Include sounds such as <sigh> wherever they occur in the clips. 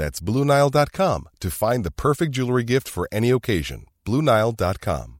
That's BlueNile.com to find the perfect jewelry gift for any occasion. BlueNile.com.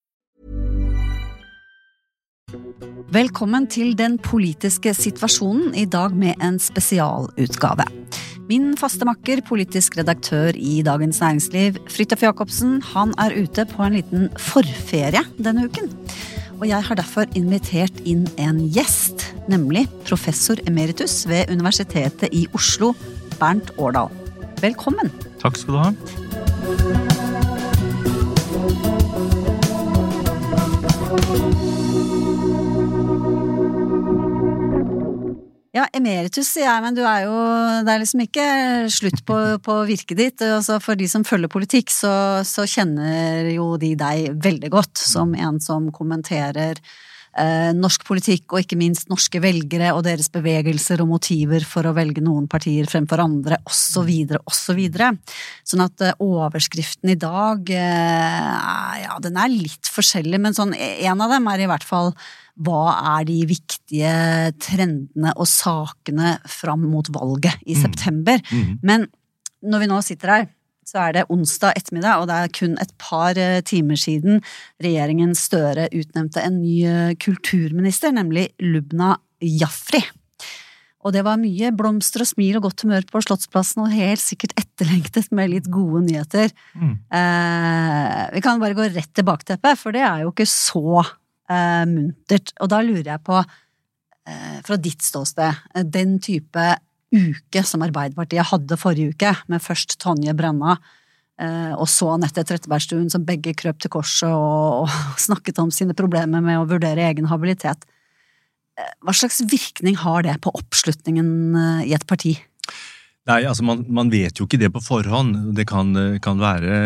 Velkommen til Den politiske situasjonen, i dag med en spesialutgave. Min faste makker, politisk redaktør i Dagens Næringsliv, Fridtjof Jacobsen, han er ute på en liten forferie denne uken. Og jeg har derfor invitert inn en gjest, nemlig professor emeritus ved Universitetet i Oslo, Bernt Årdal. Velkommen. Takk skal du ha. Ja, emeritus sier jeg, men du er jo Det er liksom ikke slutt på, på virket ditt. Altså for de som følger politikk, så, så kjenner jo de deg veldig godt som en som kommenterer eh, norsk politikk, og ikke minst norske velgere og deres bevegelser og motiver for å velge noen partier fremfor andre, osv., osv. Sånn at eh, overskriften i dag, eh, ja, den er litt forskjellig, men sånn en av dem er i hvert fall hva er de viktige trendene og sakene fram mot valget i september. Men når vi nå sitter her, så er det onsdag ettermiddag, og det er kun et par eh, timer siden regjeringen Støre utnevnte en ny eh, kulturminister, nemlig Lubna Jafri. Og det var mye blomster og smil og godt humør på Slottsplassen, og helt sikkert etterlengtet med litt gode nyheter. Eh, vi kan bare gå rett til bakteppet, for det er jo ikke så eh, muntert. Og da lurer jeg på, eh, fra ditt ståsted, eh, den type uke som Arbeiderpartiet hadde forrige uke, med først Tonje Brenna eh, og så Anette Trettebergstuen, som begge krøp til korset og, og <laughs> snakket om sine problemer med å vurdere egen habilitet. Eh, Hva slags virkning har det på oppslutningen eh, i et parti? Nei, altså man, man vet jo ikke det på forhånd. Det kan, kan være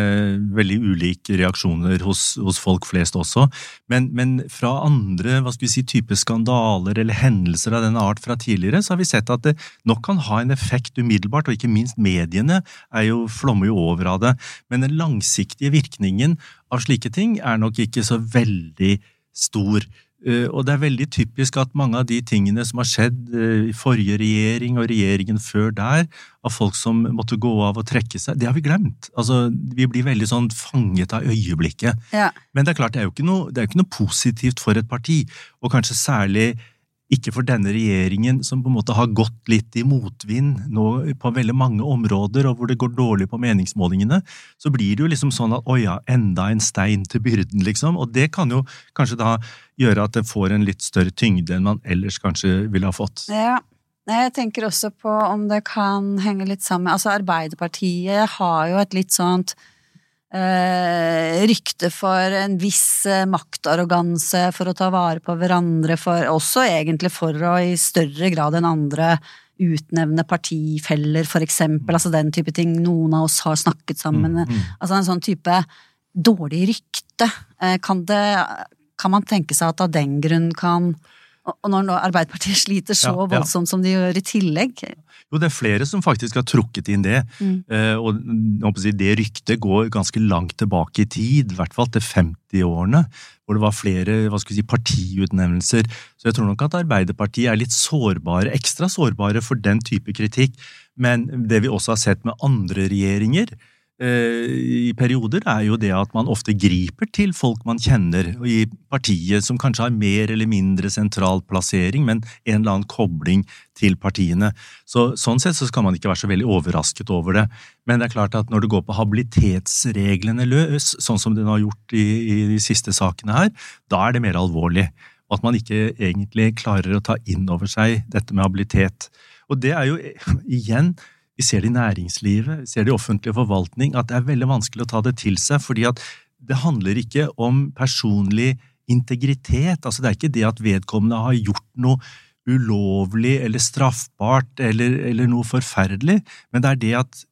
veldig ulike reaksjoner hos, hos folk flest også. Men, men, fra andre hva skal vi si, type skandaler eller hendelser av denne art fra tidligere, så har vi sett at det nok kan ha en effekt umiddelbart, og ikke minst mediene jo, flommer jo over av det. Men den langsiktige virkningen av slike ting er nok ikke så veldig stor. Uh, og det er veldig typisk at mange av de tingene som har skjedd uh, i forrige regjering og regjeringen før der, av folk som måtte gå av og trekke seg, det har vi glemt. Altså, Vi blir veldig sånn fanget av øyeblikket. Ja. Men det er klart, det er jo ikke noe, det er ikke noe positivt for et parti, og kanskje særlig ikke for denne regjeringen, som på en måte har gått litt i motvind nå på veldig mange områder, og hvor det går dårlig på meningsmålingene, så blir det jo liksom sånn at å ja, enda en stein til byrden, liksom. Og det kan jo kanskje da gjøre at det får en litt større tyngde enn man ellers kanskje ville ha fått. Ja. Jeg tenker også på om det kan henge litt sammen Altså, Arbeiderpartiet har jo et litt sånt rykte for en viss eh, maktarroganse, for å ta vare på hverandre, for også egentlig for å i større grad enn andre utnevne partifeller, for eksempel, altså den type ting. Noen av oss har snakket sammen. Mm, mm. Altså en sånn type dårlig rykte. Eh, Kan det kan man tenke seg at av den grunn kan Og når Arbeiderpartiet <laughs> sliter så Ja, ja. voldsomt som de gjør i tillegg Jo, det er flere som faktisk har trukket inn det. Mm. Eh, og si, det ryktet går ganske langt tilbake i tid, i hvert fall til 50-årene, hvor det var flere hva skal vi si, partiutnevnelser. Så jeg tror nok at Arbeiderpartiet er litt sårbare, ekstra sårbare for den type kritikk. Men det vi også har sett med andre regjeringer, i perioder, er jo det at man ofte griper til folk man kjenner i partiet, som kanskje har mer eller mindre sentral plassering, men en eller annen kobling til partiene. Så, sånn sett så skal man ikke være så veldig overrasket over det. Men det er klart at når det går på habilitetsreglene løs, sånn som den har gjort i, i de siste sakene her, da er det mer alvorlig. Og at man ikke egentlig klarer å ta inn over seg dette med habilitet. Og det er jo igjen vi ser det i næringslivet, vi ser det i offentlig forvaltning, at det er veldig vanskelig å ta det til seg, fordi at det handler ikke om personlig integritet. Altså, det er ikke det at vedkommende har gjort noe ulovlig eller straffbart eller, eller noe forferdelig, men det er det at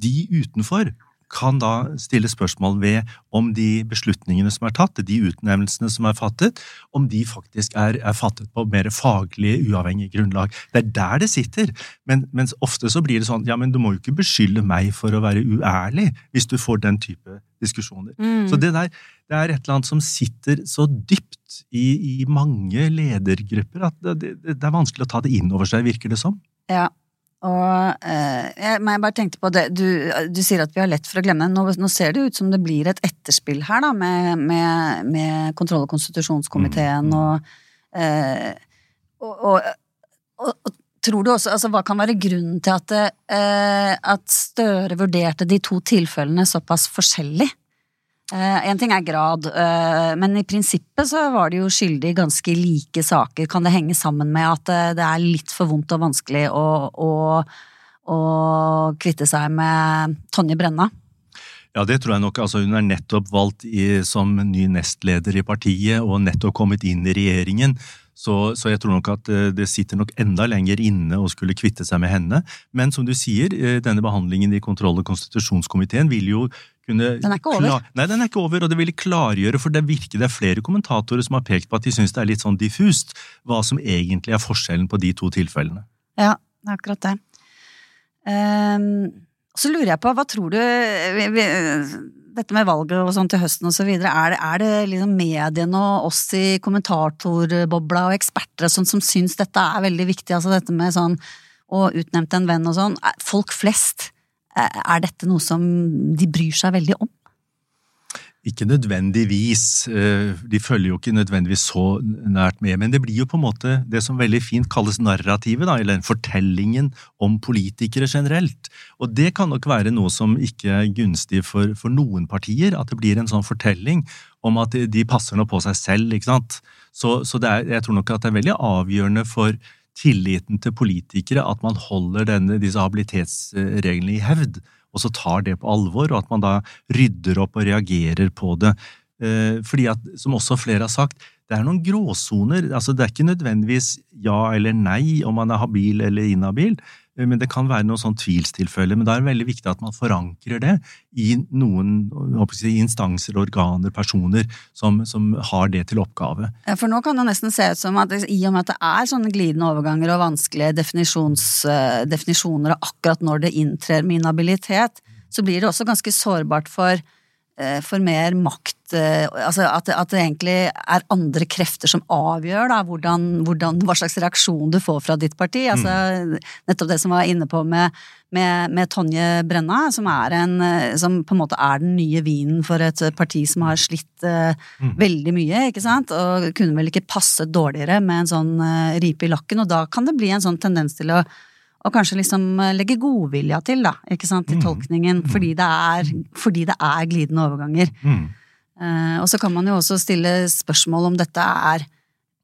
de utenfor kan da stille spørsmål ved om de beslutningene som er tatt, de utnevnelsene som er fattet, om de faktisk er, er fattet på mer faglig, uavhengig grunnlag. Det er der det sitter. Men, mens ofte så blir det sånn ja, men du må jo ikke beskylde meg for å være uærlig hvis du får den type diskusjoner. Mm. Så det der det er et eller annet som sitter så dypt i, i mange ledergrupper at det, det, det, er vanskelig å ta det inn over seg, virker det som. Ja, og eh, jeg, men jeg bare tenkte på det, du, du, sier at vi har lett for å glemme. Nå, nå, ser det ut som det blir et etterspill her, da, med, med, med kontroll- og konstitusjonskomiteen mm. og, eh, og, og, og, Tror du også, altså Hva kan være grunnen til at, eh, at Støre vurderte de to tilfellene såpass forskjellig? Uh, en ting er grad, uh, men i prinsippet så var de jo skyldig ganske like saker. Kan det henge sammen med at uh, det er litt for vondt og vanskelig å, å, å kvitte seg med Tonje Brenna? Ja, det tror jeg nok. Altså, hun er nettopp valgt i, som ny nestleder i partiet og nettopp kommet inn i regjeringen. Så, så, jeg tror nok at det sitter nok enda lenger inne å skulle kvitte seg med henne. Men som du sier, denne behandlingen i kontroll- og konstitusjonskomiteen vil jo kunne Den er ikke over? Nei, den er ikke over, og det ville klargjøre, for det virker det er flere kommentatorer som har pekt på at de syns det er litt sånn diffust hva som egentlig er forskjellen på de to tilfellene. Ja, det er akkurat det. Um, så lurer jeg på, hva tror du vi, vi, Dette med valget og sånn til høsten og så videre, er det, er det liksom mediene og oss i kommentatorbobla og eksperter og sånn som syns dette er veldig viktig, altså dette med sånn å utnevnt en venn og sånn? Folk flest? Er dette noe som de bryr seg veldig om? Ikke nødvendigvis. Eh, de følger jo ikke nødvendigvis så nært med. Men det blir jo på en måte det som veldig fint kalles narrativet, da, eller fortellingen om politikere generelt. Og det kan nok være noe som ikke er gunstig for, for noen partier. At det blir en sånn fortelling om at de passer nå på seg selv. ikke sant? Så, så er, jeg tror nok at det er veldig avgjørende for tilliten til politikere at man holder denne, disse habilitetsreglene i hevd, og så tar det på alvor, og at man da rydder opp og reagerer på det. Eh, fordi at, som også flere har sagt, det er noen gråsoner. altså Det er ikke nødvendigvis ja eller nei om man er habil eller inhabil, men det kan være noen sånn tvilstilfelle. Men da er det veldig viktig at man forankrer det i noen si, instanser, organer, personer som, som, har det til oppgave. Ja, For nå kan det nesten se ut som at i og med at det er sånne glidende overganger og vanskelige eh, definisjoner av akkurat når det inntrer med inhabilitet, så blir det også ganske sårbart for Eh, for mer makt eh, Altså at, at, det egentlig er andre krefter som avgjør da, hvordan, hvordan, hva slags reaksjon du får fra ditt parti. Altså, mm. Nettopp det som var inne på med, med, med, Tonje Brenna, som, er en, eh, som på en måte er den nye vinen for et parti som har slitt uh, mm. veldig mye, ikke sant. Og kunne vel ikke passe dårligere med en sånn uh, ripe i lakken. Og da kan det bli en sånn tendens til å og kanskje liksom eh, legge godvilja til, da, ikke sant, i mm. tolkningen, mm. fordi, det er, fordi, det er, glidende overganger. Mm. Uh, og så kan man jo også stille spørsmål om dette er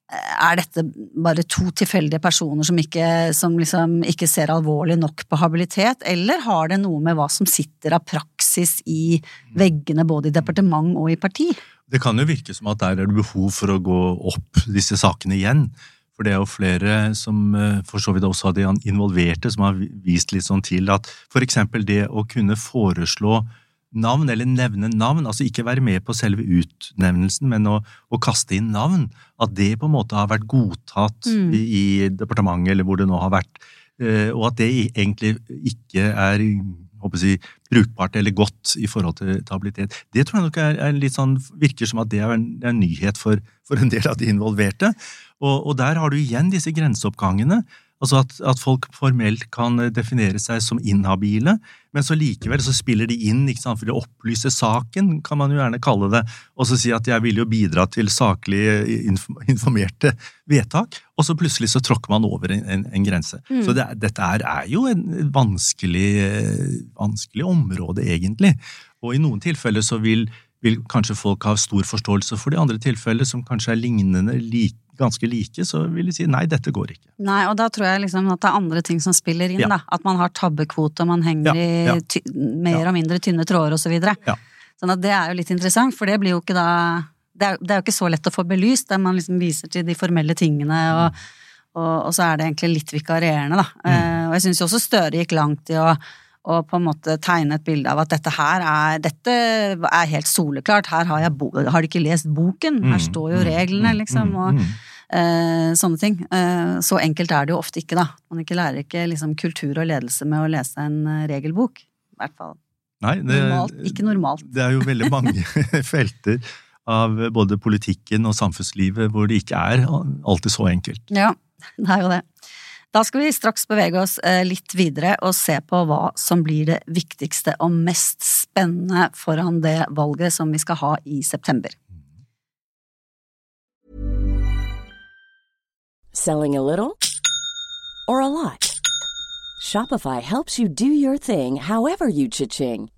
er dette bare to tilfeldige personer som, ikke, som liksom ikke ser alvorlig nok på habilitet, eller har det noe med hva som sitter av praksis i veggene både i departement og i parti? Det kan jo virke som at der er det behov for å gå opp disse sakene igjen. For det er jo flere som eh, for så vidt også av de involverte som har vist litt sånn til at for eksempel det å kunne foreslå navn, eller nevne navn, altså ikke være med på selve utnevnelsen, men å, å kaste inn navn, at det på en måte har vært godtatt mm. i, i, departementet, eller hvor det nå har vært, eh, og at det egentlig ikke er jeg, brukbart eller godt i forhold til habilitet. Det tror jeg nok er, er litt sånn, virker som at det er en, en nyhet for, for en del av de involverte. Og, og, der har du igjen disse grenseoppgangene. Altså at, at, folk formelt kan definere seg som inhabile, men så likevel så spiller de inn ikke sant, for å opplyse saken, kan man jo gjerne kalle det, og så si at jeg vil jo bidra til saklig informerte vedtak, og så plutselig så tråkker man over en, en, en grense. Mm. Så det, dette er, er, jo et vanskelig, vanskelig område, egentlig. Og i noen tilfeller så vil, vil kanskje folk ha stor forståelse for det, i andre tilfeller som kanskje er lignende, like ganske like, så vil de si nei, dette går ikke. Nei, og da tror jeg liksom at det er andre ting som spiller inn, ja. da. At man har tabbekvote, og man henger ja, ja. i mer og mindre tynne tråder og så videre. Sånn at det er jo litt interessant, for det blir jo ikke da Det er, det er jo ikke så lett å få belyst, der man liksom viser til de formelle tingene, og, og, og så er det egentlig litt vikarierende, da. Mm. Uh, og jeg syns jo også Støre gikk langt i å og på en måte tegne et bilde av at dette her er, dette er helt soleklart. Her har, jeg har de ikke lest boken? Her mm, står jo mm, reglene, mm, liksom. Og eh, sånne ting. Eh, så enkelt er det jo ofte ikke, da. Man ikke lærer ikke liksom, kultur og ledelse med å lese en uh, regelbok. I hvert fall. Nei, det, normalt, ikke normalt. Det er jo veldig mange <laughs> felter av både politikken og samfunnslivet hvor det ikke er alltid så enkelt. Ja, det er jo det. Da skal vi straks bevege oss eh, litt videre og se på hva som blir det viktigste og mest spennende foran det valget som vi skal ha i september. Selling a little or a lot? Shopify helps you do your thing however you cha-ching.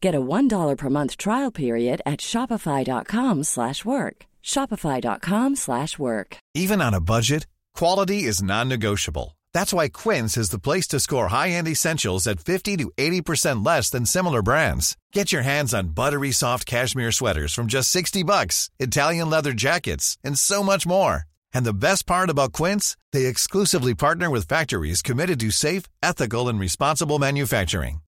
Get a $1 per month trial period at shopify.com/work. shopify.com/work. Even on a budget, quality is non-negotiable. That's why Quince is the place to score high-end essentials at 50 to 80% less than similar brands. Get your hands on buttery soft cashmere sweaters from just 60 bucks, Italian leather jackets, and so much more. And the best part about Quince, they exclusively partner with factories committed to safe, ethical and responsible manufacturing.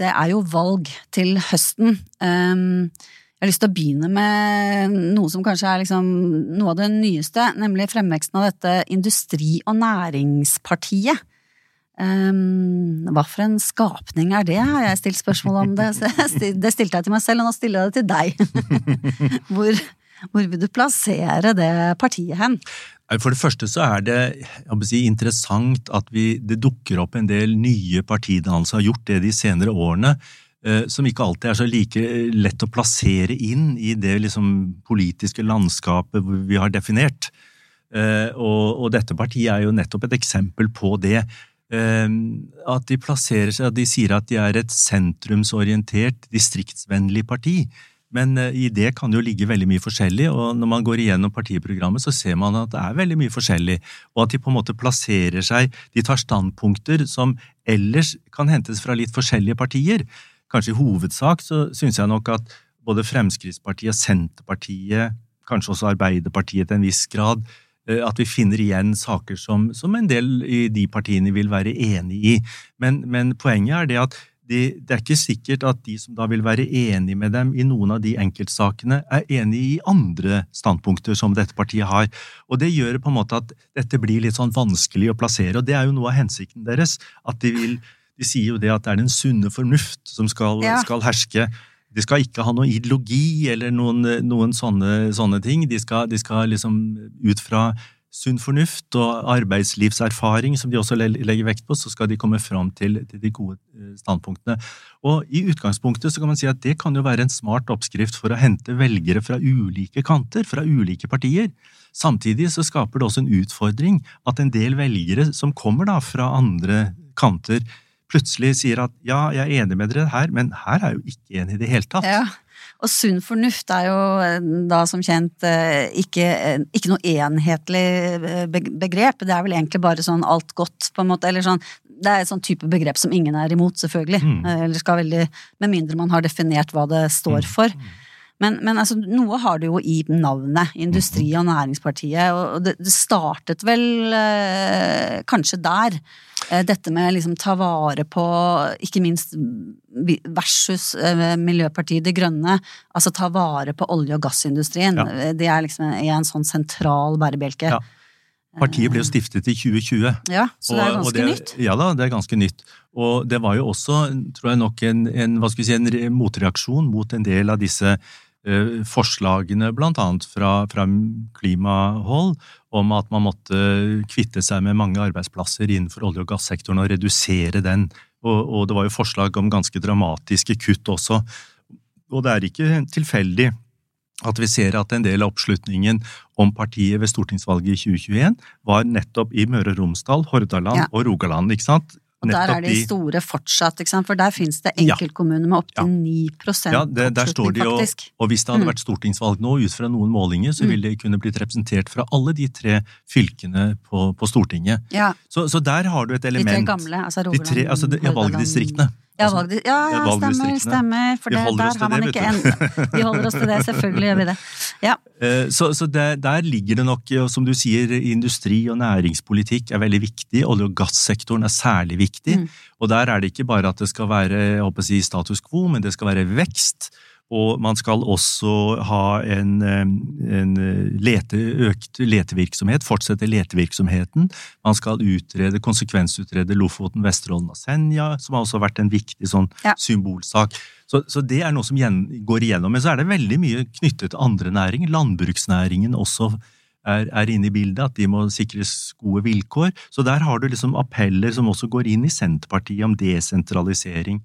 Det er jo valg til høsten. Um, jeg har lyst til å begynne med noe som kanskje er liksom noe av det nyeste, nemlig fremveksten av dette industri- og næringspartiet. Um, hva for en skapning er det, har jeg stilt spørsmål om det. <laughs> Det stilte jeg til meg selv, og nå stiller jeg det til deg. <laughs> Hvor, hvor vil du plassere det partiet hen? For det første så er det si, interessant at vi, det dukker opp en del nye partidannelser, har gjort det de senere årene, eh, som ikke alltid er så like lett å plassere inn i det liksom, politiske landskapet vi har definert. Eh, og, og, dette partiet er jo nettopp et eksempel på det. Eh, at de plasserer seg, at de sier at de er et sentrumsorientert, distriktsvennlig parti. Men eh, i det kan det jo ligge veldig mye forskjellig, og når man går igjennom partiprogrammet, så ser man at det er veldig mye forskjellig, og at de på en måte plasserer seg De tar standpunkter som ellers kan hentes fra litt forskjellige partier. Kanskje i hovedsak så syns jeg nok at både Fremskrittspartiet, Senterpartiet, kanskje også Arbeiderpartiet til en viss grad, eh, at vi finner igjen saker som, som en del i de partiene vil være enig i. Men, men poenget er det at de, det er ikke sikkert at de som da vil være enig med dem i noen av de enkeltsakene, er enig i andre standpunkter som dette partiet har. Og det gjør på en måte at dette blir litt sånn vanskelig å plassere, og det er jo noe av hensikten deres. at De vil, de sier jo det at det er den sunne fornuft som skal, ja. skal herske. De skal ikke ha noen ideologi eller noen, noen sånne, sånne, ting. De skal, de skal liksom ut fra sunn fornuft og arbeidslivserfaring, som de også legger vekt på, så skal de komme fram til, de gode eh, standpunktene. Og i utgangspunktet så kan man si at det kan jo være en smart oppskrift for å hente velgere fra ulike kanter, fra ulike partier. Samtidig så skaper det også en utfordring at en del velgere som kommer da fra andre kanter, plutselig sier at ja, jeg er enig med dere her, men her er jeg jo ikke enig i det hele tatt. Ja. Og sunn fornuft er jo eh, da som kjent eh, ikke, eh, ikke noe enhetlig begrep. Det er vel egentlig bare sånn alt godt, på en måte. Eller sånn det er et sånn type begrep som ingen er imot, selvfølgelig. Mm. Eller skal veldig, Med mindre man har definert hva det står mm. for. Men, men altså, noe har det jo i navnet. Industri- og Næringspartiet. Og det, det startet vel eh, kanskje der. Eh, dette med liksom ta vare på, ikke minst versus eh, Miljøpartiet De Grønne. Altså ta vare på olje- og gassindustrien. Ja. Det er liksom en sånn sentral bærebjelke. Ja. Partiet ble jo stiftet i 2020. Ja, Så det er ganske det, nytt? Ja da, det er ganske nytt. Og det var jo også, tror jeg nok, en, en, si, en motreaksjon mot en del av disse Eh, forslagene bl.a. Fra, fra klimahold om at man måtte kvitte seg med mange arbeidsplasser innenfor olje- og gassektoren og redusere den. Og, og, det var jo forslag om ganske dramatiske kutt også. Og det er ikke tilfeldig at vi ser at en del av oppslutningen om partiet ved stortingsvalget i 2021 var nettopp i Møre og Romsdal, Hordaland ja. og Rogaland. ikke sant? Og der er de store fortsatt, ikke sant? for der finnes det enkeltkommuner med opptil ja. 9% ja, det, der står de, og, og, hvis det hadde mm. vært stortingsvalg nå, ut fra noen målinger, så mm. ville de kunne blitt representert fra alle de tre fylkene på, på Stortinget. Ja. Så, så, der har du et element De tre gamle, altså Rogaland, altså, det, ja, valgdistriktene. Ja, altså, valg, ja, ja stemmer, stemmer. For det, der har man ikke en <laughs> Vi holder oss til det, selvfølgelig gjør vi det. Ja. Eh, så, så der, der, ligger det nok, som du sier, industri og næringspolitikk er veldig viktig. Olje- og gassektoren er særlig viktig. Mm. Og der er det ikke bare at det skal være jeg håper å si, status quo, men det skal være vekst. Og man skal også ha en, en lete, økt letevirksomhet, fortsette letevirksomheten. Man skal utrede, konsekvensutrede Lofoten, Vesterålen og Senja, som har også vært en viktig sånn ja. symbolsak. Så, så, det er noe som gjen, går igjennom. Men så er det veldig mye knyttet til andre næringer. Landbruksnæringen også er, er inne i bildet, at de må sikres gode vilkår. Så der har du liksom appeller som også går inn i Senterpartiet om desentralisering.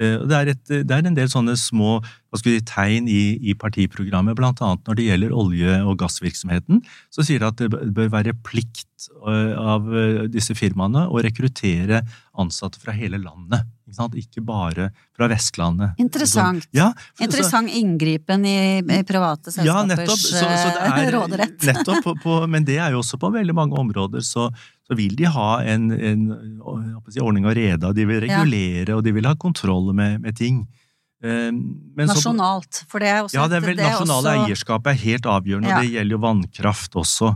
Eh, det er, et, det er, en del sånne små si, tegn i, i, partiprogrammet, blant annet når det gjelder olje- og gassvirksomheten. Så sier de at det bør være plikt eh, av eh, disse firmaene å rekruttere ansatte fra hele landet. Ikke, bare fra Vestlandet. Interessant. Ja, Interessant så, inngripen i, i, private selskapers ja, nettopp, så, så er, råderett. <laughs> nettopp, på, på, men det er jo også på veldig mange områder så så vil de ha en, en si, ordning og rede, de vil regulere, ja. og de vil ha kontroll med, med ting. Ehm, men nasjonalt, for det er også Ja, det er vel nasjonale også... eierskapet er helt avgjørende, ja. og det gjelder jo vannkraft også.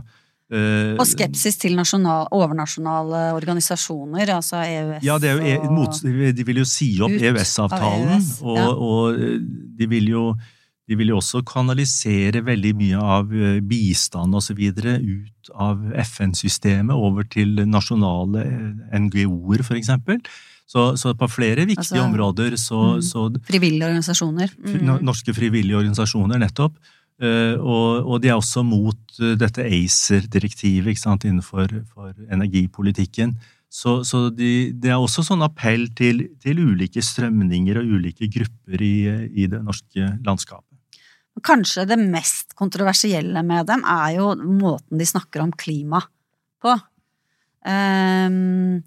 Uh, og skepsis til nasjonal, overnasjonale organisasjoner, altså EØS Ja, det jo, e- mot, de vil jo si opp EØS-avtalen, EØS, ja. og, og, de vil jo de vil jo også kanalisere veldig mye av eh, bistand osv. ut av FN-systemet over til nasjonale eh, NGO-er, for eksempel. Så, så, på flere viktige altså, områder så, mm, så, Frivillige organisasjoner. Mm. Norske frivillige organisasjoner, nettopp. Uh, og, og, de er også mot uh, dette ACER-direktivet innenfor energipolitikken. Så, så de, det er også sånn appell til, til, ulike strømninger og ulike grupper i, i det norske landskapet. Kanskje det mest kontroversielle med dem er jo måten de snakker om klima på. Um,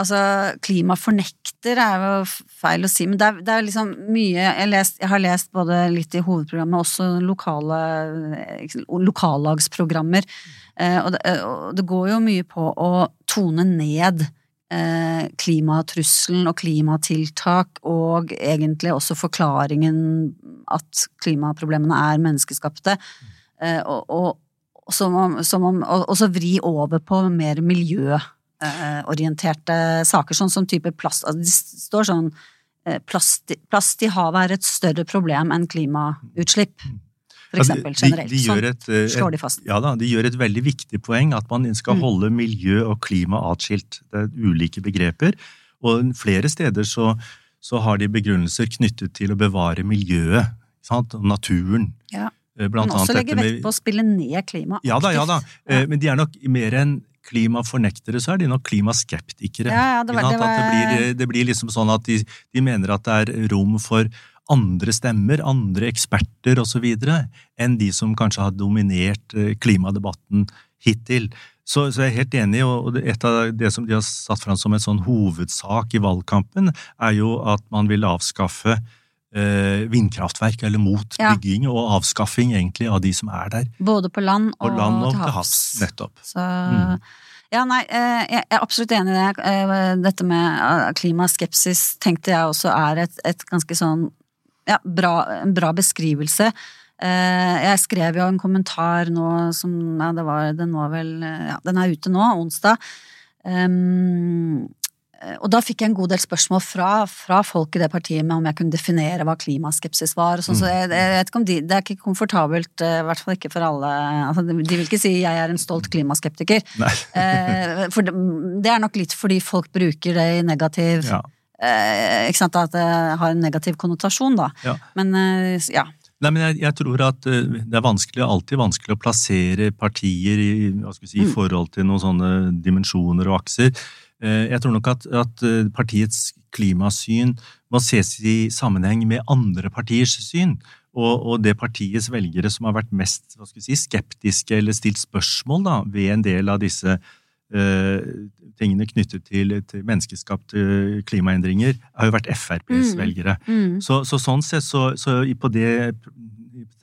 altså, klimafornekter er jo feil å si, men det er, det er liksom mye jeg, lest, jeg, har lest både litt i hovedprogrammet, også lokale lokallagsprogrammer. Eh, og, det, og det går jo mye på å tone ned Eh, klimatrusselen og klimatiltak, og egentlig også forklaringen at klimaproblemene er menneskeskapte. Eh, og, og, som om, som om, og så vri over på mer miljøorienterte saker, sånn som type plast. Altså, det står sånn eh, plast, plast i havet er et større problem enn klimautslipp for eksempel, generelt. De, de sånn et, sånn slår de fast. Ja da, de gjør et veldig viktig poeng, at man skal mm. holde miljø og klima atskilt. Det er ulike begreper. Og flere steder så, så har de begrunnelser knyttet til å bevare miljøet, sant? naturen. Ja. Eh, Blant Men også legge vekt på å spille ned klima Ja da, ja da. Ja. Eh, Men de er nok mer enn klimafornektere, så er de nok klimaskeptikere. Ja, ja, det var- det var... det, blir, det blir liksom sånn at de, de mener at det er rom for andre stemmer, andre eksperter osv., enn de som kanskje har dominert eh, klimadebatten hittil. Så, så jeg er helt enig, og et av det som de har satt fram som en sånn hovedsak i valgkampen, er jo at man vil avskaffe vindkraftverk, eller mot Ja. bygging og avskaffing egentlig av de som er der. Både på land På og, land og til havs. Nettopp. Så Mm. Ja, nei, eh, jeg er absolutt enig i det. Eh, Dette med eh, klimaskepsis tenkte jeg også er et, et ganske sånn ja, bra, en bra beskrivelse. Eh, Jeg skrev jo en kommentar nå som Ja, det var Den var vel eh, Ja, den er ute nå, onsdag. Um, og da fikk jeg en god del spørsmål fra, fra folk i det partiet med om jeg kunne definere hva klimaskepsis var. og Sånn, så jeg, jeg vet ikke om de, Det er ikke komfortabelt, eh, i hvert fall ikke for alle. Altså, de vil ikke si 'jeg er en stolt klimaskeptiker'. Eh, for det, det er nok litt fordi folk bruker det i negativ Ja. eh, Ikke sant, at det har en negativ konnotasjon, da. Ja. Men eh, ja. Nei, men jeg, jeg tror at eh, det er vanskelig, alltid vanskelig å plassere partier i, si, i Mm. forhold til noen sånne dimensjoner og akser. Eh, Jeg tror nok at, at eh, partiets klimasyn må ses i sammenheng med andre partiers syn. Og, og det partiets velgere som har vært mest hva skal si, skeptiske eller stilt spørsmål da, ved en del av disse eh, tingene knyttet til, til menneskeskapte klimaendringer, har jo vært FrPs Mm. velgere. Mm. Så, så sånn sett, så, så på det,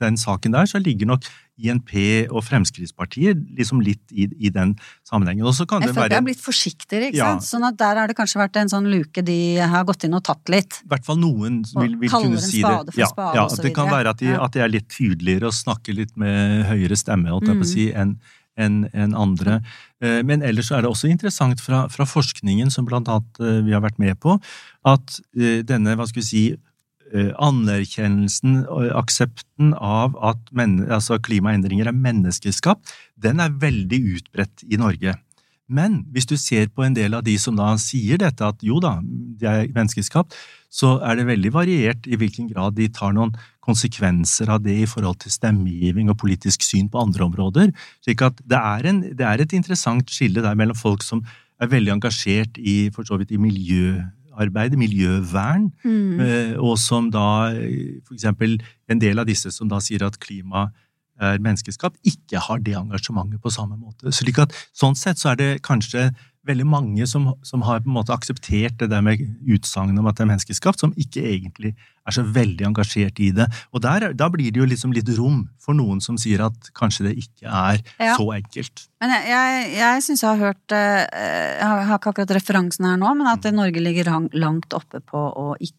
den saken der, så ligger nok INP og Fremskrittspartiet liksom litt i, i den sammenhengen. Og så kan det Frp være har blitt forsiktigere, ikke Ja. sant. Sånn at der har det kanskje vært en sånn luke de har gått inn og tatt litt. i hvert fall noen vil, vil kunne si det. for Ja, spade ja, at det kan være at de, at de er litt tydeligere og snakker litt med høyere stemme holdt jeg på å Mm. si, enn enn- en andre. Eh, Men ellers er det også interessant fra, fra forskningen, som blant annet eh, vi har vært med på, at eh, denne, hva skal vi si, anerkjennelsen og aksepten av at altså klimaendringer er menneskeskapt, den er veldig utbredt i Norge. Men hvis du ser på en del av de som da sier dette, at jo da, de er menneskeskapt, så er det veldig variert i hvilken grad de tar noen konsekvenser av det i forhold til stemmegiving og politisk syn på andre områder. Slik at det er, en, det er et interessant skille der mellom folk som er veldig engasjert i, for så vidt, i miljøarbeid, miljøvern, Mm. Eh, og som da for eksempel en del av disse som da sier at klima er menneskeskapt, ikke har det engasjementet på samme måte. Slik at sånn sett så er det kanskje veldig mange som, som har på en måte akseptert det der med utsagnet om at det er menneskeskapt, som ikke egentlig er så veldig engasjert i det. Og der, da blir det jo liksom litt rom for noen som sier at kanskje det ikke er Ja. så enkelt. Men jeg, jeg, jeg syns jeg har hørt eh, Jeg har ikke akkurat referansen her nå, men at Mm. Norge ligger langt oppe på å ikke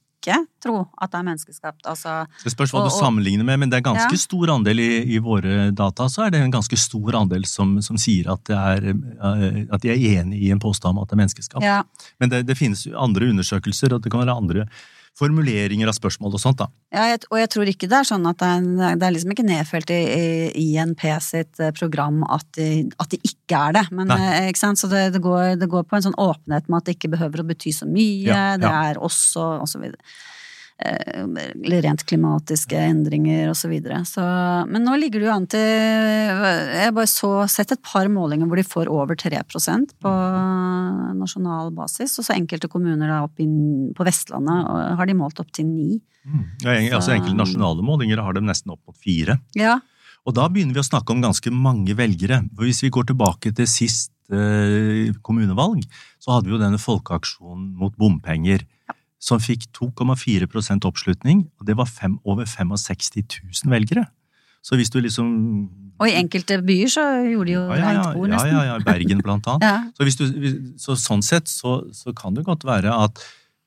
tro at det er menneskeskapt. Altså Det spørs hva Og- du sammenligner med, men det er ganske Ja. stor andel i, i våre data, så er det en ganske stor andel som, som sier at, det er, eh, at de er enig i en påstand om at det er menneskeskapt. ja. Men det, det finnes andre undersøkelser, og det kan være andre formuleringer av spørsmål og sånt. da. Ja, og jeg tror ikke det er sånn at det er, det er liksom ikke nedfelt i, i INP sitt eh, program at de, at de ikke er det. Men, eh, ikke sant? Så det, det, går, det går på en sånn åpenhet med at det ikke behøver å bety så mye. Ja, Det er også og så videre. Eh, Eller rent klimatiske endringer og så videre. Så, men nå ligger det jo an til Jeg bare så sett et par målinger hvor de får over 3% på nasjonal basis. Og så enkelte kommuner da opp i, på Vestlandet har de målt opp til 9. Ja, en- altså Enkelte nasjonale målinger har dem nesten opp mot 4. Ja, Og da begynner vi å snakke om ganske mange velgere. For Hvis vi går tilbake til sist eh, kommunevalg, så hadde vi jo denne folkeaksjonen mot bompenger. Som fikk 2,4% oppslutning, og det var fem, over 65 000 velgere. Så hvis du liksom Og i enkelte byer så gjorde de jo ja, ja, ja, regnbord, ja, nesten. ja, ja, Bergen blant <laughs> annet. Ja. Så, hvis du, så sånn sett så, så kan det godt være at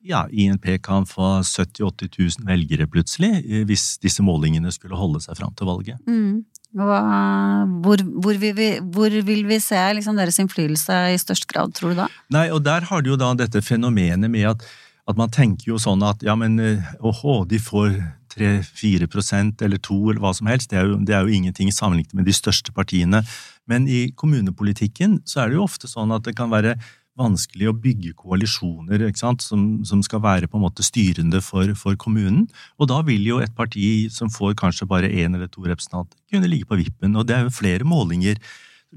ja, INP kan få 70 000-80 000 velgere plutselig, eh, hvis disse målingene skulle holde seg fram til valget. Mm. Uh, hvor, hvor, vil vi, hvor vil vi se liksom, deres innflytelse i størst grad, tror du da? Nei, og der har du jo da dette fenomenet med at, at man tenker jo sånn at ja, men eh, åhå, de får 3-4 prosent eller 2 eller hva som helst, det er, jo, det er jo ingenting sammenlignet med de største partiene. Men i kommunepolitikken så er det jo ofte sånn at det kan være vanskelig å bygge koalisjoner? Som, som skal være på en måte styrende for, for, kommunen. Og da vil jo et parti som får kanskje bare én eller to representanter, kunne ligge på vippen. Og det er jo flere målinger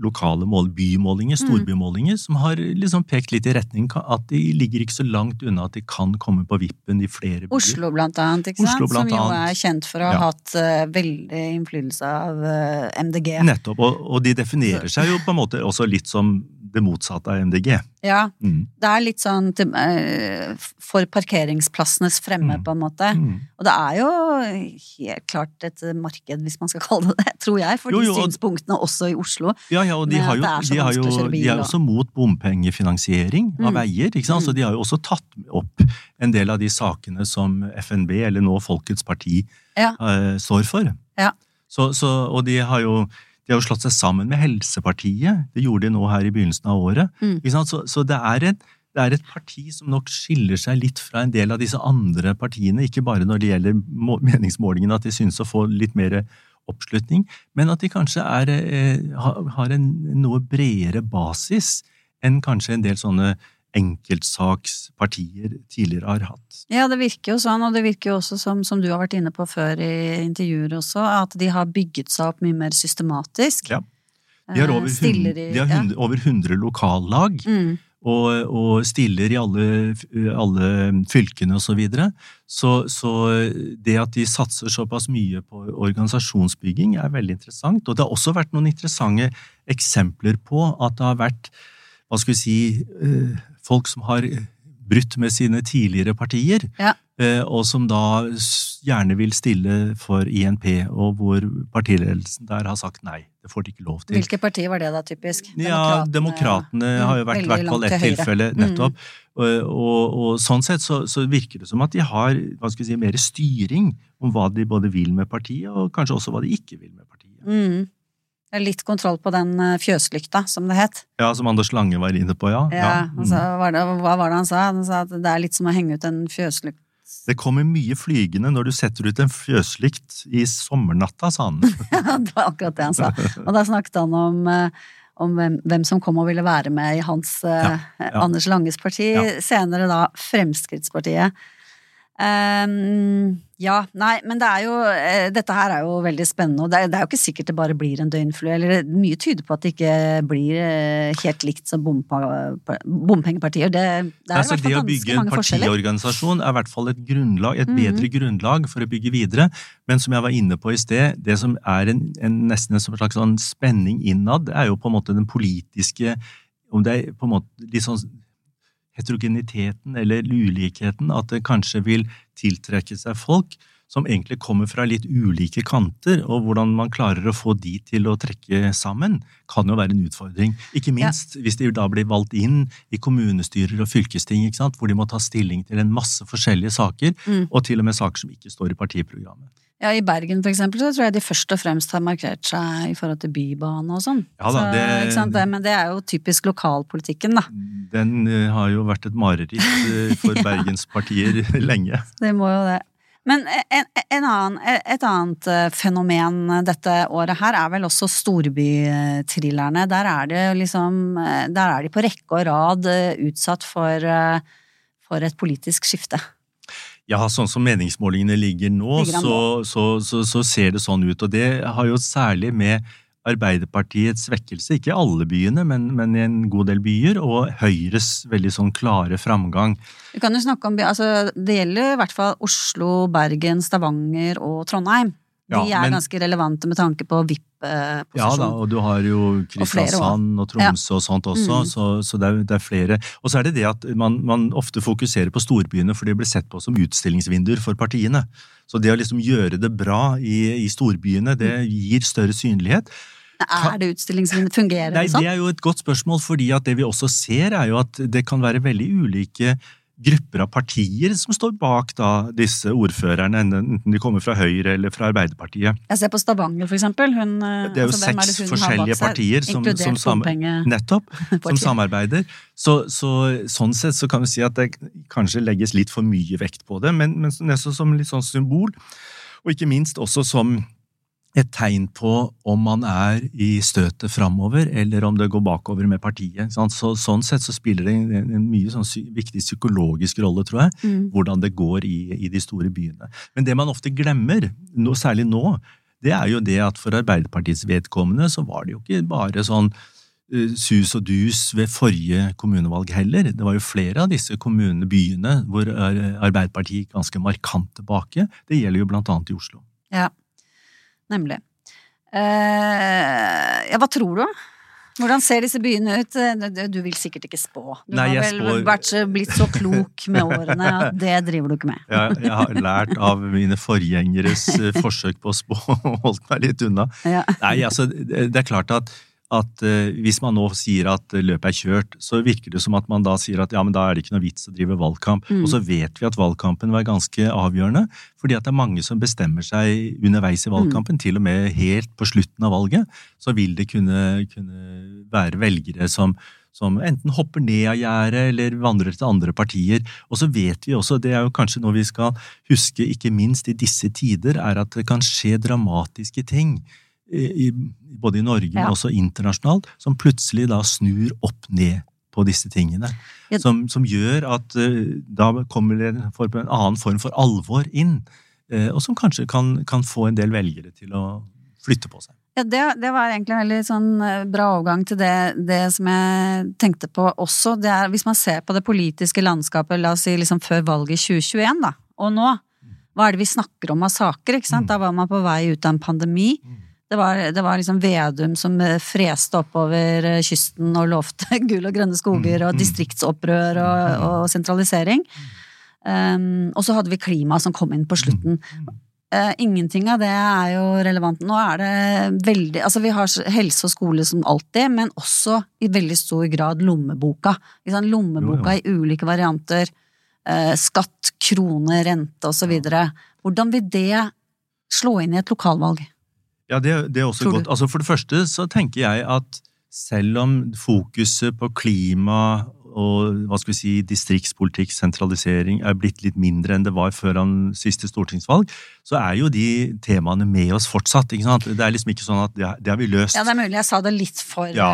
lokale mål, bymålinger, mm. storbymålinger, som har liksom pekt litt i retning at de ligger ikke så langt unna at de kan komme på vippen i flere byer. Oslo blant annet, ikke sant? som jo er kjent for å ha ja. hatt uh, veldig innflytelse av uh, eh, MDG. Nettopp, og, og, de definerer seg jo på en måte også litt som det motsatte av MDG. Ja, mm. det er litt sånn uh, for parkeringsplassenes fremme, mm. på en måte. Mm. Og det er jo helt klart et marked, hvis man skal <laughs> kalle det det, tror jeg, for jo, jo, de synspunktene også i Oslo. Ja, ja, og de, har jo, de, har jo, de er også mot bompengefinansiering av mm. veier, ikke sant? så de har jo også tatt opp en del av de sakene som FNB, eller nå Folkets Parti, ja. uh, står for. Ja. Så, så, og de har jo de har jo slått seg sammen med Helsepartiet. Det gjorde de nå her i begynnelsen av året. Mm. Så, så det, er et, det, er et, parti som nok skiller seg litt fra en del av disse andre partiene. Ikke bare når det gjelder meningsmålingene, at de synes å få litt mer oppslutning, men at de kanskje er, eh, har en noe bredere basis enn kanskje en del sånne enkeltsakspartier tidligere har hatt. Ja, det virker jo sånn, og det virker jo også som, som du har vært inne på før i intervjuer også, at de har bygget seg opp mye mer systematisk. Ja. De har over, eh, hundre, de har hundre, over 100 lokallag. Mm. Og, og, stiller i alle, alle fylkene osv. Så, videre. så Så det at de satser såpass mye på organisasjonsbygging, er veldig interessant. Og det har også vært noen interessante eksempler på at det har vært hva skal vi si, eh, folk som har brutt med sine tidligere partier, ja. Eh, og som da gjerne vil stille for INP, og hvor partiledelsen der har sagt nei. Det får de ikke lov til. Hvilke partier var det da, typisk? Ja, Demokratene ja. har jo vært i hvert fall ett tilfelle, mm. nettopp. Mm. Og, og, og, sånn sett så, så, virker det som at de har hva skal vi si, mer styring om hva de både vil med partiet, og kanskje også hva de ikke vil med partiet. Mm. Litt kontroll på den eh, fjøslykta, som det het. Ja, som Anders Lange var inne på, ja. ja, ja. Altså, var det, hva var det han sa? Han sa at det er litt som å henge ut en fjøslykt. Det kommer mye flygende når du setter ut en fjøslykt i sommernatta, sa han. <laughs> det var akkurat det han sa. Og da snakket han om, eh, om hvem, hvem, som kom og ville være med i hans ja, ja. Anders Langes parti. Senere da Fremskrittspartiet. Um, ja, nei, men det er jo uh, Dette her er jo veldig spennende, og det er, det er, jo ikke sikkert det bare blir en døgnflue. Eller mye tyder på at det ikke blir uh, helt likt som bompengepartier. Det, det er altså, i hvert fall ganske mange forskjeller. Det å bygge en partiorganisasjon er i hvert fall et grunnlag, et mm. bedre grunnlag for å bygge videre. Men som jeg var inne på i sted, det som er en, en nesten en slags sånn spenning innad, er jo på en måte den politiske om det er på en måte litt sånn heterogeniteten eller ulikheten, at det kanskje vil tiltrekke seg folk som egentlig kommer fra litt ulike kanter, og hvordan man klarer å få de til å trekke sammen, kan jo være en utfordring. Ikke minst ja. hvis de da blir valgt inn i kommunestyrer og fylkesting, hvor de må ta stilling til en masse forskjellige saker, mm. og til og med saker som ikke står i partiprogrammet. Ja, I Bergen for eksempel, så tror jeg de først og fremst har markert seg i forhold til bybane og sånn. Ja, da, det, så, det, men det er jo typisk lokalpolitikken, da. Den uh, har jo vært et mareritt for <laughs> ja. bergenspartier lenge. Det må jo det. Men en, en annen, et annet eh, fenomen dette året her er vel også storbytrillerne. Der er det liksom Der er de på rekke og rad utsatt for, for et politisk skifte. Ja, sånn som meningsmålingene ligger nå, ligger så, så, så, så, ser det sånn ut. Og det har jo særlig med Arbeiderpartiets svekkelse, ikke alle byene, men, men, i en god del byer, og Høyres veldig sånn klare framgang. Vi kan jo snakke om, altså Det gjelder i hvert fall Oslo, Bergen, Stavanger og Trondheim. De ja, er men, ganske relevante med tanke på VIP-posisjon. Ja da, og du har jo Kristiansand og, og Tromsø ja. og sånt også, mm. så, så det, er, det, er, flere. Og så er det det at man, man, ofte fokuserer på storbyene, for de blir sett på som utstillingsvinduer for partiene. Så det å liksom gjøre det bra i, i storbyene, det mm. gir større synlighet. Er det utstillingsvinduet? Fungerer det sånn? Det er jo et godt spørsmål, fordi at det vi også ser, er jo at det kan være veldig ulike grupper av partier som står bak da, disse ordførerne, enten de kommer fra Høyre eller fra Arbeiderpartiet. Jeg ser på Stavanger, for eksempel. Hun, det er jo altså, seks er forskjellige partier som, som, <laughs> som, nettopp, som samarbeider. Så, så, sånn sett så kan vi si at det kanskje legges litt for mye vekt på det, men, men nesten som litt sånn symbol, og ikke minst også som et tegn på om man er i støtet framover, eller om det går bakover med partiet. Så, sånn sett så spiller det en, en mye sånn viktig psykologisk rolle, tror jeg, mm. hvordan det går i, i, de store byene. Men det man ofte glemmer, no, særlig nå, det er jo det at for Arbeiderpartiets vedkommende så var det jo ikke bare sånn uh, sus og dus ved forrige kommunevalg heller. Det var jo flere av disse kommunene, byene, hvor Arbeiderpartiet gikk ganske markant tilbake. Det gjelder jo blant annet i Oslo. Ja. Nemlig. Uh, ja, hva tror du? Hvordan ser disse byene ut? Du vil sikkert ikke spå. Du Nei, har vel spår... vært blitt så klok med årene at <laughs> det driver du ikke med. Ja, jeg har lært av mine forgjengeres eh, forsøk på å spå og holdt meg litt unna. Ja. Nei, altså, det er klart at at uh, hvis man nå sier at løpet er kjørt, så virker det som at man da sier at ja, men da er det ikke noe vits å drive valgkamp. Mm. Og så vet vi at valgkampen var ganske avgjørende, fordi at det er mange som bestemmer seg underveis i valgkampen, mm. til og med helt på slutten av valget, så vil det kunne, kunne være velgere som, som enten hopper ned av gjerdet eller vandrer til andre partier. Og så vet vi også, det er jo kanskje noe vi skal huske ikke minst i disse tider, er at det kan skje dramatiske ting i, både i Norge, ja. men også internasjonalt, som plutselig da snur opp ned på disse tingene. Ja. Som, som, gjør at uh, da kommer det en, en, annen form for alvor inn, uh, og som kanskje kan, kan, få en del velgere til å flytte på seg. Ja, det, det var egentlig en veldig sånn eh, bra overgang til det, det, som jeg tenkte på også. Det er, hvis man ser på det politiske landskapet, la oss si liksom før valget i 2021, da, og nå, hva er det vi snakker om av saker? ikke sant? Mm. Da var man på vei ut av en pandemi. Mm. Det var, det var, liksom Vedum som eh, freste oppover eh, kysten og lovte <laughs> gull og grønne skoger og mm. distriktsopprør og, mm. og sentralisering. Um, og så hadde vi klima som kom inn på slutten. Uh, ingenting av det er jo relevant. Nå er det veldig Altså, vi har helse og skole som alltid, men også i veldig stor grad lommeboka. Lommeboka i ulike varianter. Uh, skatt, krone, rente osv. Hvordan vil det slå inn i et lokalvalg? Ja, det, det er også godt. Altså, for det første så tenker jeg at selv om fokuset på klima og hva skal vi si, distriktspolitikk, sentralisering, er blitt litt mindre enn det var før han siste stortingsvalg, så er jo de temaene med oss fortsatt. ikke sant? Det er liksom ikke sånn at det, har vi løst. Ja, det er mulig jeg sa det litt for ja.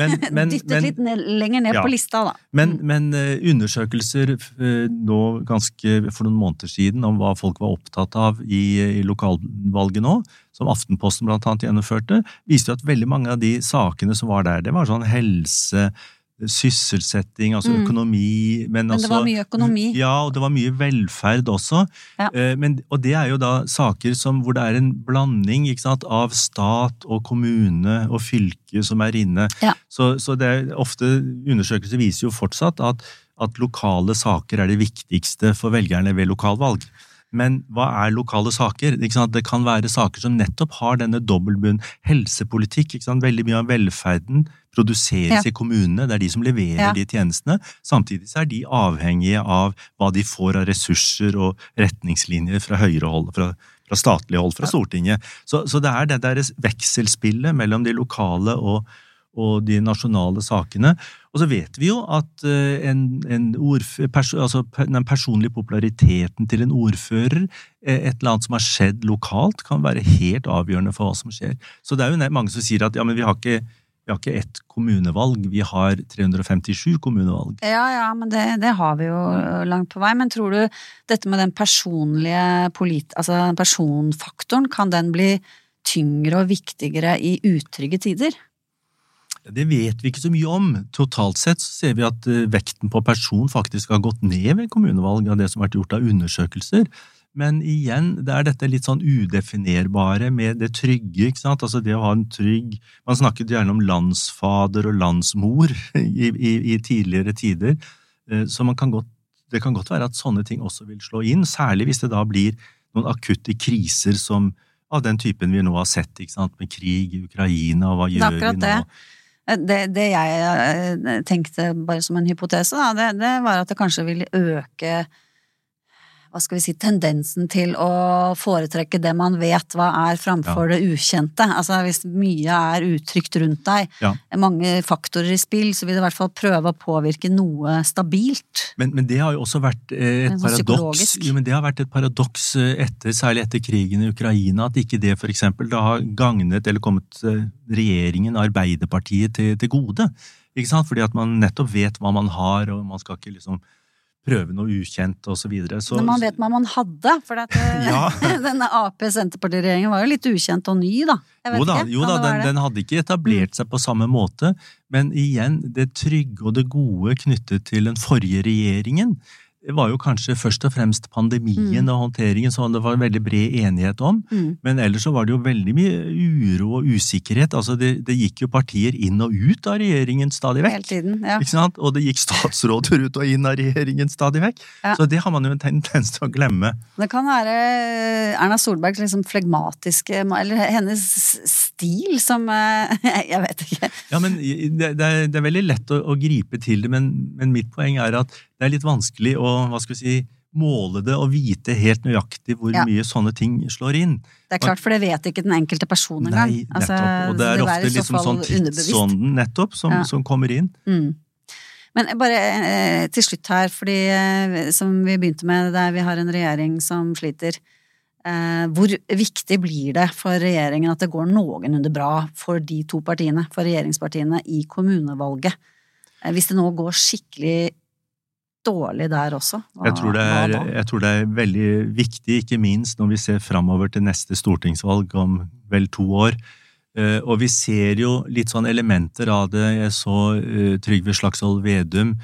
men, <laughs> men, Dyttet men, litt ned, lenger ned ja. på lista, da. Men, mm. men uh, undersøkelser uh, nå ganske for noen måneder siden om hva folk var opptatt av i, i lokalvalget nå, som Aftenposten blant annet gjennomførte, viste at veldig mange av de sakene som var der, det var sånn helse, sysselsetting, altså mm. økonomi men, men, det var mye økonomi? Ja, og det var mye velferd også. Ja. Eh, men, og det er jo da saker som, hvor det er en blanding sant, av stat og kommune og fylke som er inne. Ja. Så, så det er, ofte undersøkelser viser jo fortsatt at, at lokale saker er det viktigste for velgerne ved lokalvalg. Men hva er lokale saker? Det kan være saker som nettopp har denne dobbeltbunn. Helsepolitikk. Veldig mye av velferden produseres ja. i kommunene. Det er de som leverer ja. de tjenestene. Samtidig så er de avhengige av hva de får av ressurser og retningslinjer fra høyere hold. fra fra statlig hold, fra Stortinget. Så, så det er det der vekselspillet mellom de lokale og, og de nasjonale sakene. Og så vet vi jo at eh, en, en pers altså den personlige populariteten til en ordfører, eh, et eller annet som har skjedd lokalt, kan være helt avgjørende for hva som skjer. Så det er jo mange som sier at ja, men vi har ikke vi har ikke ett kommunevalg, vi har 357 kommunevalg. Ja, ja, men det, det, har vi jo langt på vei. Men tror du dette med den personlige polit... Altså personfaktoren, kan den bli tyngre og viktigere i utrygge tider? Det vet vi ikke så mye om. Totalt sett så ser vi at eh, vekten på person faktisk har gått ned ved kommunevalg av det som har vært gjort av undersøkelser. Men igjen, det er dette litt sånn udefinerbare med det trygge, ikke sant. Altså det å ha en trygg Man snakket gjerne om landsfader og landsmor <laughs> i, i, i tidligere tider. Eh, så kan godt, det kan godt være at sånne ting også vil slå inn, særlig hvis det da blir noen akutte kriser som av den typen vi nå har sett, ikke sant, med krig i Ukraina, og hva gjør vi nå? Det. Det, det, jeg eh, tenkte bare som en hypotese, da, det, det, var at det kanskje ville øke hva skal vi si, tendensen til å foretrekke det man vet hva er, framfor det ukjente. Altså hvis mye er utrygt rundt deg, Ja. mange faktorer i spill, så vil det i hvert fall prøve å påvirke noe stabilt. Men, men det har jo også vært eh, et paradoks jo, men det har vært et paradoks eh, etter, særlig etter krigen i Ukraina, at ikke det for eksempel da har gagnet eller kommet eh, regjeringen, Arbeiderpartiet, til, til gode. Ikke sant? Fordi at man nettopp vet hva man har, og man skal ikke liksom prøve noe ukjent og så Når man vet hva man hadde, for at, <laughs> eh, Ja. <laughs> denne Ap-Senterparti-regjeringen var jo litt ukjent og ny, da. Jo da, jo da den, den hadde ikke etablert seg på samme måte, men igjen, det trygge og det gode knyttet til den forrige regjeringen det var jo kanskje først og fremst pandemien og håndteringen som det var veldig bred enighet om, Mm. men ellers så var det jo veldig mye uro og usikkerhet. Altså det, det gikk jo partier inn og ut av regjeringen stadig vekk. Hele tiden, ja. Ikke sant? Og det gikk statsråder ut og inn av regjeringen stadig vekk. Ja. Så det har man jo en tendens til å glemme. Det kan være Erna Solbergs liksom flegmatiske Eller hennes stil som eh, <laughs> Jeg vet ikke. Ja, men det, det, er, det er veldig lett å, å gripe til det, men, men mitt poeng er at det er litt vanskelig å hva skal vi si, måle det og vite helt nøyaktig hvor Ja. mye sånne ting slår inn. Det er klart, for det vet ikke den enkelte person engang. Nei, nettopp. Altså, og det er vil ofte liksom sånn tidsånden nettopp som, Ja. som kommer inn. Mm. Men bare eh, til slutt her, fordi eh, som vi begynte med, der vi har en regjering som sliter. Eh, hvor viktig blir det for regjeringen at det går noenlunde bra for de to partiene, for regjeringspartiene, i kommunevalget? Eh, hvis det nå går skikkelig dårlig der også, hva, Jeg tror, det er, jeg tror det er veldig viktig, ikke minst når vi ser framover til neste stortingsvalg om vel to år. Eh, Og vi ser jo litt sånn elementer av det. Jeg så Trygve Slagsvold Vedum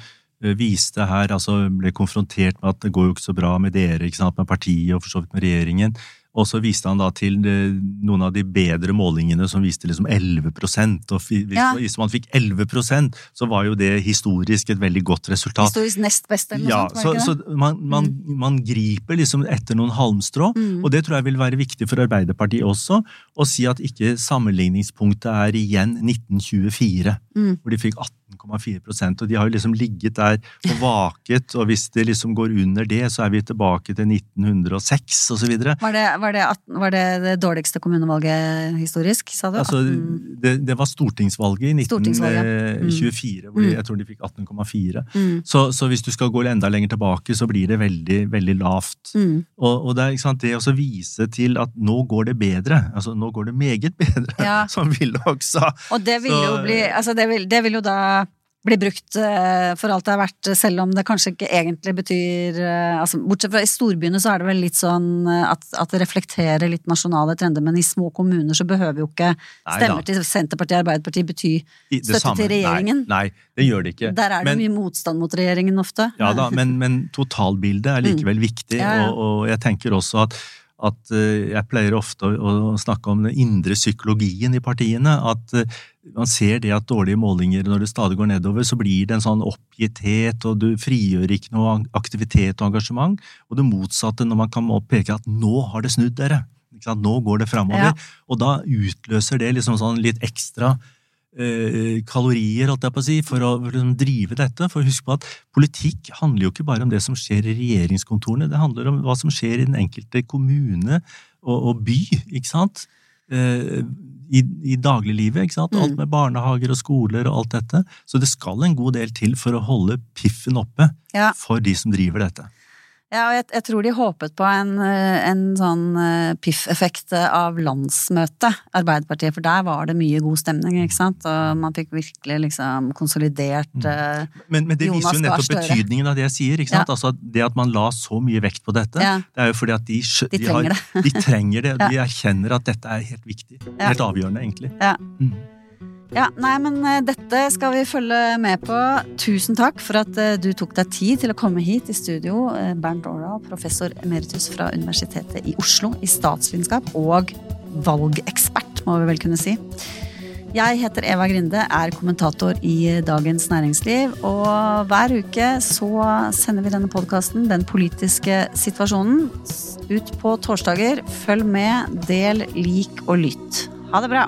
viste her, altså ble konfrontert med at det går jo ikke så bra med dere, ikke sant, med partiet og for så vidt med regjeringen. Og så viste han da til eh, noen av de bedre målingene som viste liksom 11 og hvis, Ja. man fikk 11% så var jo det historisk et veldig godt resultat. Historisk nest beste, eller noe Ja, sånt? var så, så man, man, mm. man griper liksom etter noen halmstrå, Mm. og det tror jeg vil være viktig for Arbeiderpartiet også, å si at ikke sammenligningspunktet er igjen 1924, Mm. hvor de fikk 18,4 og de har jo liksom ligget der og vaket, og hvis det liksom går under det, så er vi tilbake til 1906 og så videre. Var det, var, det, var det det dårligste kommunevalget historisk, sa du? Altså, det, det var stortingsvalget i Stortingsvalget. Mm. 1924, hvor de, Mm. jeg tror de fikk 18,4. Mm. Så, så hvis du skal gå enda lenger tilbake, så blir det veldig, veldig lavt. Mm. Og, og det sant, det å vise til at nå går det bedre, altså nå går det meget bedre, Ja. <laughs> som Willoch sa. Og det vil jo bli Altså, det vil, det vil jo da bli brukt eh, for alt det er verdt, selv om det kanskje ikke egentlig betyr eh, altså, Bortsett fra i storbyene så er det vel litt sånn eh, at, at det reflekterer litt nasjonale trender, men i små kommuner så behøver jo ikke Nei stemmer til Senterpartiet og Arbeiderpartiet bety støtte samme. til regjeringen. Nei, nei, det gjør det ikke. Der er det Men- mye motstand mot regjeringen ofte. Ja da, men, men totalbildet er likevel viktig, Mm. Ja, ja. Og, og jeg tenker også at, at eh, jeg pleier ofte å, snakke om den indre psykologien i partiene. At eh, man ser det at dårlige målinger, når det stadig går nedover, så blir det en sånn oppgitthet, og du frigjør ikke noe aktivitet og engasjement. Og det motsatte når man kan peke at nå har det snudd, dere. Nå går det framover. Ja. Og da utløser det liksom sånn litt ekstra kalorier, holdt jeg på å si, for å liksom drive dette. For husk på at politikk handler jo ikke bare om det som skjer i regjeringskontorene, det handler om hva som skjer i den enkelte kommune og, og by, ikke sant? Eh, I, i dagliglivet, ikke sant? Alt Mm. med barnehager og skoler og alt dette. Så det skal en god del til for å holde piffen oppe Ja. for de som driver dette. Ja, og jeg, jeg tror de håpet på en, eh, en sånn eh, piff-effekt av landsmøtet, Arbeiderpartiet, for der var det mye god stemning, ikke sant? Og man fikk virkelig liksom konsolidert eh, Men, men det Jonas viser jo nettopp betydningen av det jeg sier. ikke sant? Altså Det at man la så mye vekt på dette, Ja. det er jo fordi at de, de, De trenger har, de trenger det. <laughs> Ja. De erkjenner at dette er helt viktig. Ja. Helt avgjørende, egentlig. Ja. Mm. Ja, nei, men eh, dette skal vi følge med på. Tusen takk for at eh, du tok deg tid til å komme hit i studio. eh, Bernt Årdal, professor emeritus fra Universitetet i Oslo i statsvitenskap og valgekspert, må vi vel kunne si. Jeg heter Eva Grinde, er kommentator i Dagens Næringsliv, og hver uke så sender vi denne podkasten, Den politiske situasjonen, ut på torsdager. Følg med, del, lik og lytt. Ha det bra!